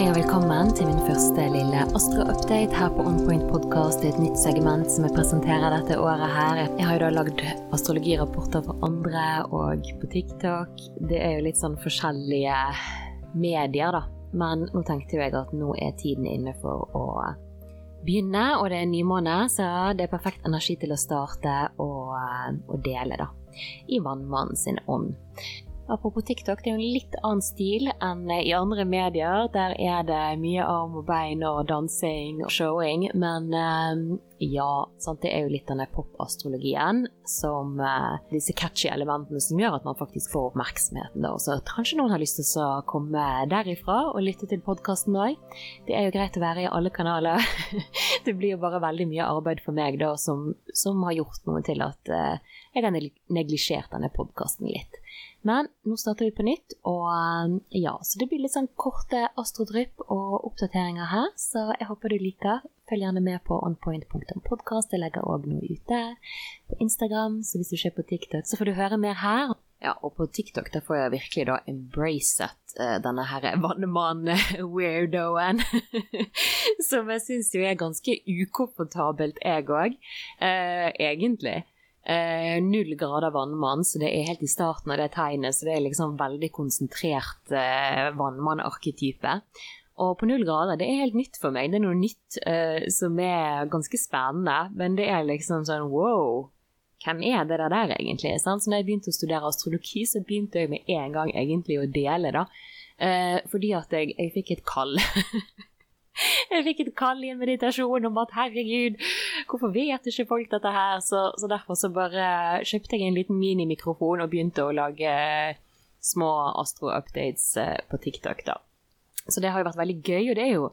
Hei og velkommen til min første lille Astro-update her på Onpoint er et nytt segment som jeg presenterer dette året her. Jeg har jo da lagd astrologirapporter for andre og på TikTok. Det er jo litt sånn forskjellige medier, da. Men nå tenkte jeg at nå er tiden inne for å begynne, og det er nymåne, så det er perfekt energi til å starte og, og dele, da. I vannmannen sin ånd. Apropos TikTok, det er jo en litt annen stil enn i andre medier. Der er det mye arm og bein og dansing og showing. Men eh, ja, sant? det er jo litt denne popastrologien som eh, Disse catchy elementene som gjør at man faktisk får oppmerksomheten. Da. Så kanskje noen har lyst til å komme derifra og lytte til podkasten òg. Det er jo greit å være i alle kanaler. det blir jo bare veldig mye arbeid for meg da som, som har gjort noe til at eh, jeg har neglisjert denne podkasten litt. Men nå starter vi på nytt, og um, ja, så det blir litt sånn korte astrodrypp og oppdateringer her, så jeg håper du liker. Følg gjerne med på onpoint.podkast. Jeg legger òg noe ut der. På Instagram, så hvis du ser på TikTok, så får du høre mer her. Ja, og på TikTok der får jeg virkelig da embracet uh, denne her vannmann-weirdoen. Som jeg syns jo er ganske ukomfortabelt, jeg òg. Egentlig. Eh, null grader vannmann, så det er helt i starten av det tegnet, så det er liksom veldig konsentrert eh, vannmannarketype. Og på null grader, det er helt nytt for meg. Det er noe nytt eh, som er ganske spennende, men det er liksom sånn wow. Hvem er det der egentlig? Sant? Så når jeg begynte å studere astrologi, så begynte jeg med en gang egentlig å dele, da. Eh, fordi at jeg, jeg fikk et kall. Jeg fikk et kall i en meditasjon om at herregud, hvorfor vet ikke folk dette her? Så, så derfor så bare kjøpte jeg en liten minimikrofon og begynte å lage små astro-updates eh, på TikTok, da. Så det har jo vært veldig gøy, og det er jo,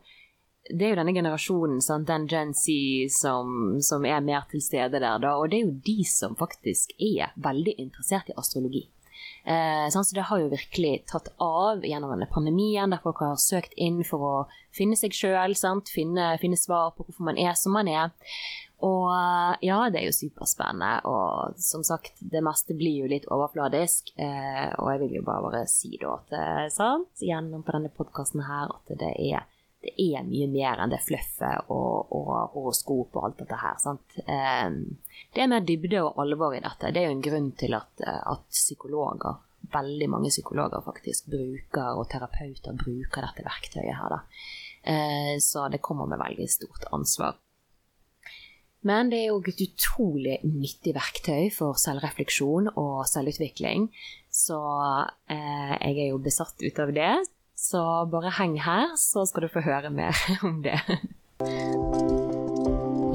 det er jo denne generasjonen, sant? den Gen Z, som, som er mer til stede der, da. Og det er jo de som faktisk er veldig interessert i astrologi. Eh, så det har jo virkelig tatt av gjennom denne pandemien, der folk har søkt inn for å finne seg sjøl, finne, finne, svar på hvorfor man er som man er. Og ja, det er jo superspennende, og som sagt, det meste blir jo litt overfladisk. Eh, og jeg vil jo bare, bare si da at eh, sant, gjennom på denne podkasten her, at det er det er mye mer enn det fluffet og, og horoskop og alt dette her. Sant? Eh, det er mer dybde og alvor i dette. Det er jo en grunn til at, eh, at psykologer, veldig mange psykologer faktisk, bruker, og terapeuter bruker dette verktøyet her, da. Eh, så det kommer med veldig stort ansvar. Men det er jo et utrolig nyttig verktøy for selvrefleksjon og selvutvikling. Så eh, jeg er jo besatt ut av det. Så bare heng her, så skal du få høre mer om det.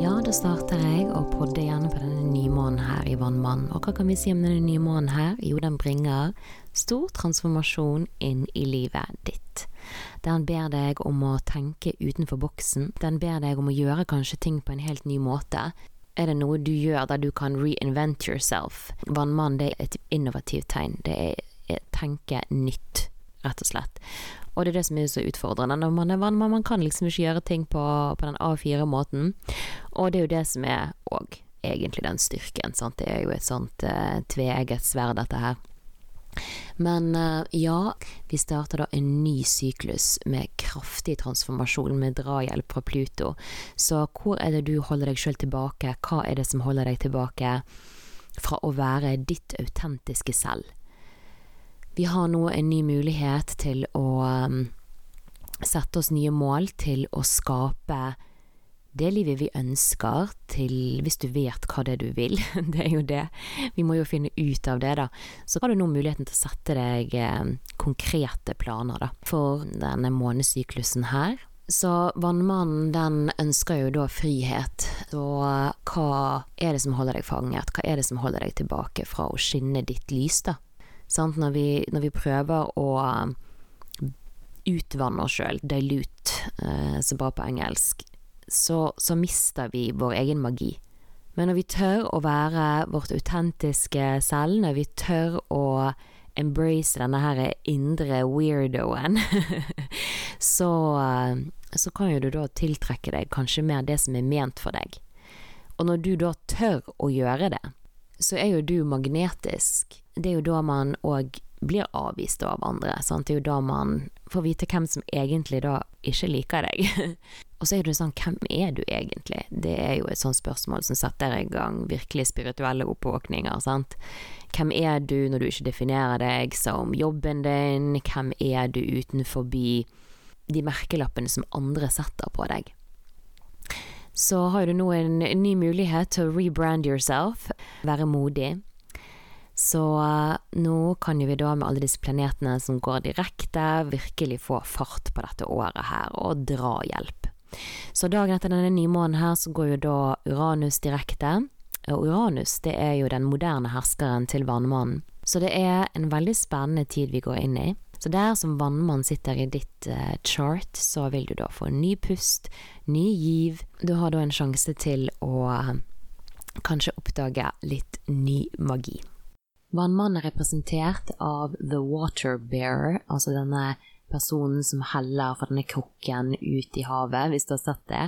Ja, da starter jeg å podde gjerne på denne nymånen her i Vannmann. Og hva kan vi si om denne nymånen her? Jo, den bringer stor transformasjon inn i livet ditt. Den ber deg om å tenke utenfor boksen. Den ber deg om å gjøre kanskje ting på en helt ny måte. Er det noe du gjør der du kan reinvent yourself? Vannmann det er et innovativt tegn. Det er tenke nytt rett og slett. Og det er det som er så utfordrende. Når man er vannmann, man kan liksom ikke gjøre ting på, på den A4-måten. Og det er jo det som er òg egentlig den styrken. Sant? Det er jo et sånt uh, tveegget sverd, dette her. Men uh, ja, vi starter da en ny syklus med kraftig transformasjon, med drahjelp fra Pluto. Så hvor er det du holder deg sjøl tilbake? Hva er det som holder deg tilbake fra å være ditt autentiske selv? Vi har nå en ny mulighet til å um, sette oss nye mål, til å skape det livet vi ønsker, til hvis du vet hva det er du vil. Det er jo det. Vi må jo finne ut av det, da. Så har du nå muligheten til å sette deg eh, konkrete planer, da, for denne månesyklusen her. Så Vannmannen den ønsker jo da frihet. Så hva er det som holder deg fanget? Hva er det som holder deg tilbake fra å skinne ditt lys, da? Når vi, når, vi, prøver å um, utvanne oss sjøl, dilute, eh, så bra på engelsk, så, så, mister vi vår egen magi. Men når vi tør å være vårt autentiske selv, når vi tør å embrace denne her indre weirdoen, så, eh, så kan jo du da tiltrekke deg kanskje mer det som er ment for deg. Og når du da tør å gjøre det, så er jo du magnetisk. Det er jo da man òg blir avvist av andre. Sant? Det er jo da man får vite hvem som egentlig da ikke liker deg. og så er det sånn, hvem er du egentlig? Det er jo et sånt spørsmål som setter i gang virkelig spirituelle oppvåkninger, sant. Hvem er du når du ikke definerer deg som jobben din? Hvem er du utenfor de merkelappene som andre setter på deg? Så har du nå en ny mulighet til å rebrand yourself, være modig. Så uh, nå kan jo vi da med alle disse planetene som går direkte, virkelig få fart på dette året her, og dra hjelp. Så dagen etter denne nymånen her, så går jo da Uranus direkte. Og Uranus, det er jo den moderne herskeren til vannmannen. Så det er en veldig spennende tid vi går inn i. Så der som vannmann sitter i ditt uh, chart, så vil du da få ny pust, ny giv. Du har da en sjanse til å uh, kanskje oppdage litt ny magi. Vannmannen er representert av The Water Bearer, altså denne personen som heller fra denne krukken ut i havet, hvis du har sett det,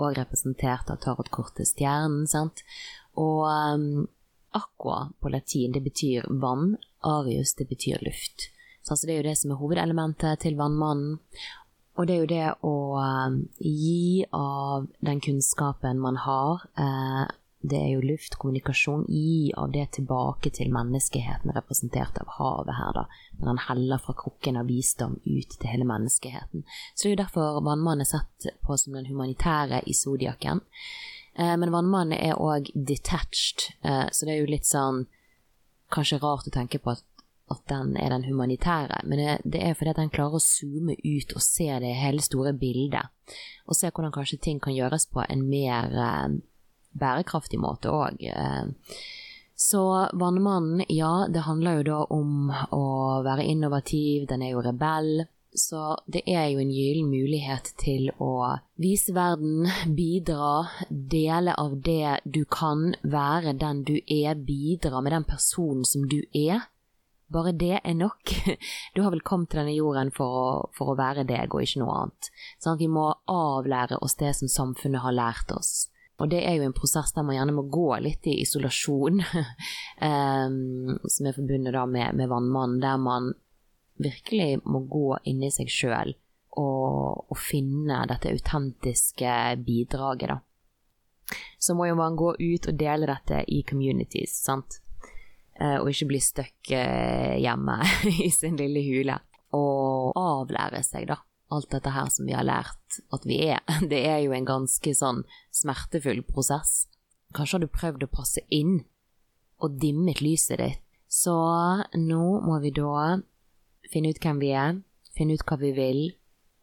og representert av tarotkortet Stjernen, sant. Og um, aqua på latin, det betyr vann, arius, det betyr luft. Så altså, det er jo det som er hovedelementet til vannmannen. Og det er jo det å um, gi av den kunnskapen man har, eh, det er jo luft, kommunikasjon, i av det tilbake til menneskeheten, representert av havet her, da, når han heller fra krukken av visdom ut til hele menneskeheten. Så det er jo derfor vannmannen er sett på som den humanitære i zodiaken. Eh, men vannmannen er òg detached, eh, så det er jo litt sånn kanskje rart å tenke på at, at den er den humanitære, men det, er fordi at den klarer å zoome ut og se det hele store bildet, og se hvordan kanskje ting kan gjøres på en mer eh, bærekraftig måte òg. Eh. Så Vannmannen, ja, det handler jo da om å være innovativ, den er jo rebell. Så det er jo en gyllen mulighet til å vise verden, bidra, dele av det du kan, være den du er, bidra med den personen som du er. Bare det er nok. Du har vel kommet til denne jorden for å, for å være deg og ikke noe annet. Sånn, vi må avlære oss det som samfunnet har lært oss. Og det er jo en prosess der man gjerne må gå litt i isolasjon, um, som er forbundet da med, med vannmannen, der man virkelig må gå inni seg sjøl og, og, finne dette autentiske bidraget, da. Så må jo man gå ut og dele dette i communities, sant. Uh, og ikke bli stuck uh, hjemme i sin lille hule. Og avlære seg, da alt dette her som vi har lært at vi er. Det er jo en ganske sånn smertefull prosess. Kanskje har du prøvd å passe inn og dimmet lyset ditt. Så nå må vi da finne ut hvem vi er, finne ut hva vi vil,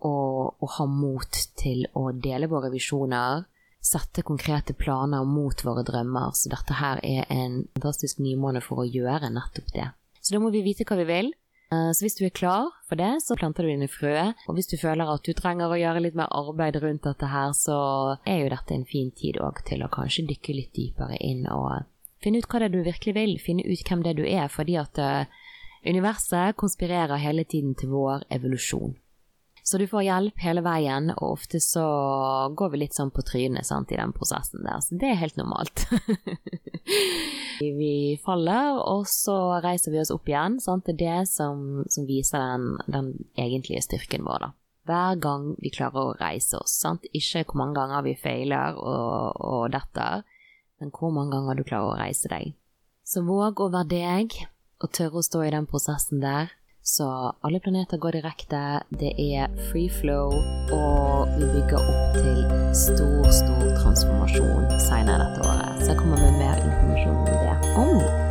og, og ha mot til å dele våre visjoner. Sette konkrete planer mot våre drømmer. Så dette her er en fantastisk nymåned for å gjøre nettopp det. Så da må vi vite hva vi vil, så hvis du er klar for det, så planter du dine frø. Og hvis du føler at du trenger å gjøre litt mer arbeid rundt dette her, så er jo dette en fin tid òg til å kanskje dykke litt dypere inn og finne ut hva det er du virkelig vil. Finne ut hvem det er du er, fordi at uh, universet konspirerer hele tiden til vår evolusjon. Så du får hjelp hele veien, og ofte så går vi litt sånn på trynet sant, i den prosessen der. Så det er helt normalt. vi faller, og så reiser vi oss opp igjen. Sant? Det er det som, som viser den, den, egentlige styrken vår, da. Hver gang vi klarer å reise oss. Sant? Ikke hvor mange ganger vi feiler og, og detter, men hvor mange ganger du klarer å reise deg. Så våg å være deg, og tørre å stå i den prosessen der. Så alle planeter går direkte. Det er free flow, og vi bygger opp til stor, stor transformasjon senere dette året. Så jeg kommer med mer informasjon om det om